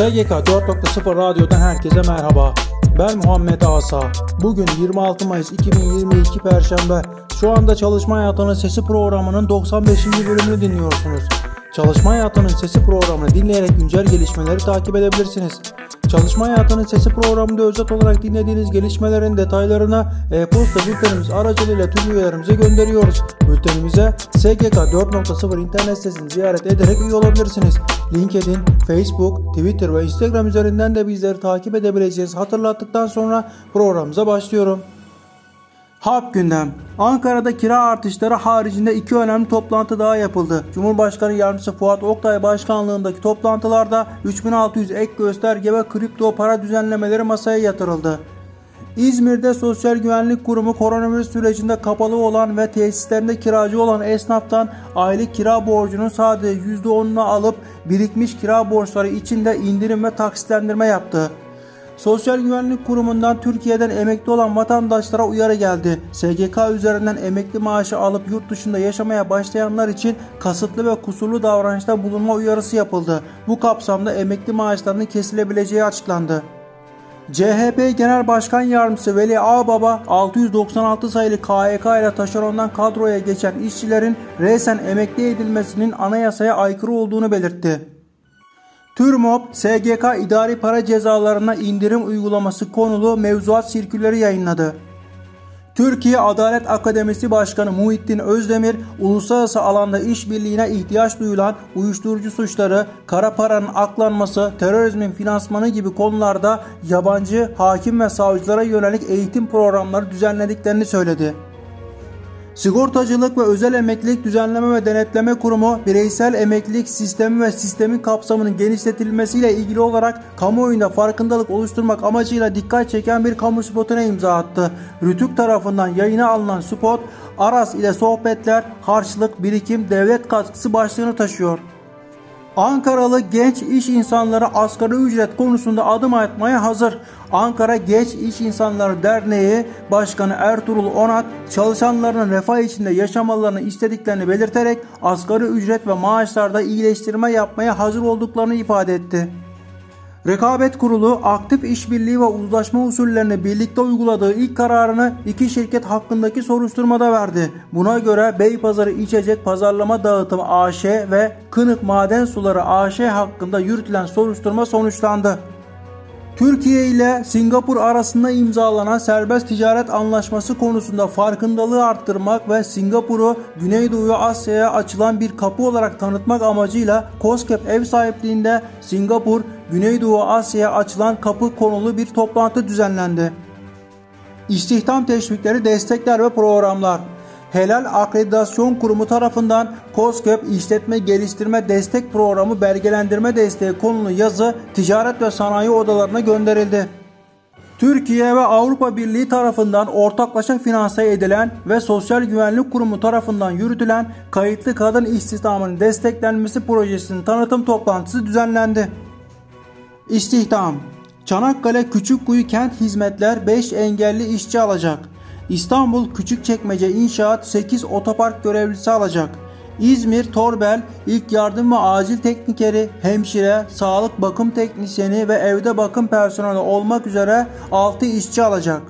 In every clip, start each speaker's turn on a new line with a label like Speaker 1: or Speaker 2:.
Speaker 1: SGK 4.0 Radyo'dan herkese merhaba. Ben Muhammed Asa. Bugün 26 Mayıs 2022 Perşembe. Şu anda Çalışma Hayatının Sesi programının 95. bölümünü dinliyorsunuz. Çalışma Hayatının Sesi programını dinleyerek güncel gelişmeleri takip edebilirsiniz. Çalışma Hayatının Sesi programında özet olarak dinlediğiniz gelişmelerin detaylarını e-posta bültenimiz aracılığıyla tüm üyelerimize gönderiyoruz. Bültenimize SGK 4.0 internet sitesini ziyaret ederek üye olabilirsiniz. LinkedIn, Facebook, Twitter ve Instagram üzerinden de bizleri takip edebileceğiz. Hatırlattıktan sonra programımıza başlıyorum. Harp gündem. Ankara'da kira artışları haricinde iki önemli toplantı daha yapıldı. Cumhurbaşkanı Yardımcısı Fuat Oktay başkanlığındaki toplantılarda 3600 ek gösterge ve kripto para düzenlemeleri masaya yatırıldı. İzmir'de Sosyal Güvenlik Kurumu koronavirüs sürecinde kapalı olan ve tesislerinde kiracı olan esnaftan aylık kira borcunun sadece %10'unu alıp birikmiş kira borçları içinde indirim ve taksitlendirme yaptı. Sosyal Güvenlik Kurumu'ndan Türkiye'den emekli olan vatandaşlara uyarı geldi. SGK üzerinden emekli maaşı alıp yurt dışında yaşamaya başlayanlar için kasıtlı ve kusurlu davranışta bulunma uyarısı yapıldı. Bu kapsamda emekli maaşlarının kesilebileceği açıklandı. CHP Genel Başkan Yardımcısı Veli Ağbaba 696 sayılı KYK ile taşerondan kadroya geçen işçilerin resen emekli edilmesinin anayasaya aykırı olduğunu belirtti. TÜRMOP, SGK idari para cezalarına indirim uygulaması konulu mevzuat sirküleri yayınladı. Türkiye Adalet Akademisi Başkanı Muhittin Özdemir, uluslararası alanda işbirliğine ihtiyaç duyulan uyuşturucu suçları, kara paranın aklanması, terörizmin finansmanı gibi konularda yabancı hakim ve savcılara yönelik eğitim programları düzenlediklerini söyledi. Sigortacılık ve Özel Emeklilik Düzenleme ve Denetleme Kurumu bireysel emeklilik sistemi ve sistemin kapsamının genişletilmesiyle ilgili olarak kamuoyunda farkındalık oluşturmak amacıyla dikkat çeken bir kamu spotuna imza attı. Rütük tarafından yayına alınan spot Aras ile sohbetler, karşılık, birikim, devlet katkısı başlığını taşıyor. Ankaralı genç iş insanları asgari ücret konusunda adım atmaya hazır. Ankara Genç İş İnsanları Derneği Başkanı Ertuğrul Onat çalışanlarının refah içinde yaşamalarını istediklerini belirterek asgari ücret ve maaşlarda iyileştirme yapmaya hazır olduklarını ifade etti. Rekabet Kurulu aktif işbirliği ve uzlaşma usullerini birlikte uyguladığı ilk kararını iki şirket hakkındaki soruşturmada verdi. Buna göre Beypazarı İçecek Pazarlama Dağıtım AŞ ve Kınık Maden Suları AŞ hakkında yürütülen soruşturma sonuçlandı. Türkiye ile Singapur arasında imzalanan serbest ticaret anlaşması konusunda farkındalığı arttırmak ve Singapur'u Güneydoğu Asya'ya açılan bir kapı olarak tanıtmak amacıyla COSGAP ev sahipliğinde Singapur, Güneydoğu Asya'ya açılan kapı konulu bir toplantı düzenlendi. İstihdam teşvikleri, destekler ve programlar Helal Akreditasyon Kurumu tarafından COSGAP İşletme Geliştirme Destek Programı belgelendirme desteği konulu yazı ticaret ve sanayi odalarına gönderildi. Türkiye ve Avrupa Birliği tarafından ortaklaşa finanse edilen ve Sosyal Güvenlik Kurumu tarafından yürütülen kayıtlı kadın istihdamının desteklenmesi projesinin tanıtım toplantısı düzenlendi. İstihdam Çanakkale Küçükkuyu Kent Hizmetler 5 engelli işçi alacak. İstanbul Küçükçekmece İnşaat 8 otopark görevlisi alacak. İzmir Torbel ilk yardım ve acil teknikeri, hemşire, sağlık bakım teknisyeni ve evde bakım personeli olmak üzere 6 işçi alacak.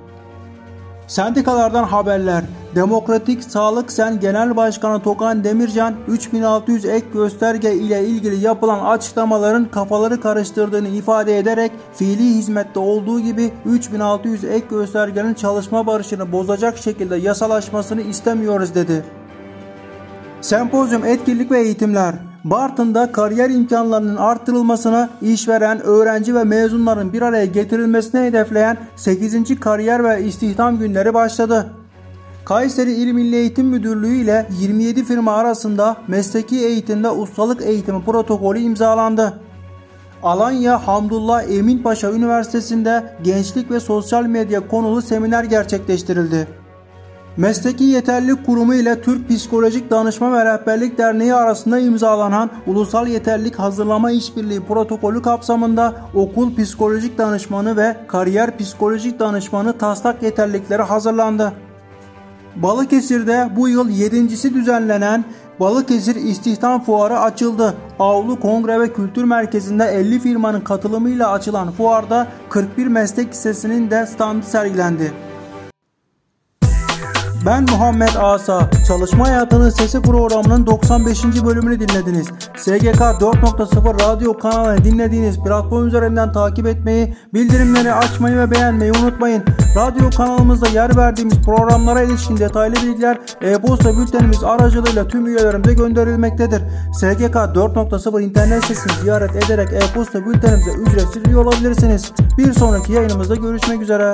Speaker 1: Sendikalardan haberler. Demokratik Sağlık Sen Genel Başkanı Tokan Demircan 3600 ek gösterge ile ilgili yapılan açıklamaların kafaları karıştırdığını ifade ederek fiili hizmette olduğu gibi 3600 ek göstergenin çalışma barışını bozacak şekilde yasalaşmasını istemiyoruz dedi. Sempozyum etkinlik ve eğitimler Bartın'da kariyer imkanlarının artırılmasına, işveren, öğrenci ve mezunların bir araya getirilmesine hedefleyen 8. Kariyer ve İstihdam Günleri başladı. Kayseri İl Milli Eğitim Müdürlüğü ile 27 firma arasında mesleki eğitimde ustalık eğitimi protokolü imzalandı. Alanya Hamdullah Emin Paşa Üniversitesi'nde gençlik ve sosyal medya konulu seminer gerçekleştirildi. Mesleki Yeterlilik Kurumu ile Türk Psikolojik Danışma ve Rehberlik Derneği arasında imzalanan Ulusal Yeterlilik Hazırlama İşbirliği protokolü kapsamında okul psikolojik danışmanı ve kariyer psikolojik danışmanı taslak yeterlilikleri hazırlandı. Balıkesir'de bu yıl yedincisi düzenlenen Balıkesir İstihdam Fuarı açıldı. Avlu Kongre ve Kültür Merkezi'nde 50 firmanın katılımıyla açılan fuarda 41 meslek lisesinin de standı sergilendi. Ben Muhammed Asa. Çalışma Hayatının Sesi programının 95. bölümünü dinlediniz. SGK 4.0 radyo kanalını dinlediğiniz platform üzerinden takip etmeyi, bildirimleri açmayı ve beğenmeyi unutmayın. Radyo kanalımızda yer verdiğimiz programlara ilişkin detaylı bilgiler e-posta bültenimiz aracılığıyla tüm üyelerimize gönderilmektedir. SGK 4.0 internet sitesini ziyaret ederek e-posta bültenimize ücretsiz üye olabilirsiniz. Bir sonraki yayınımızda görüşmek üzere.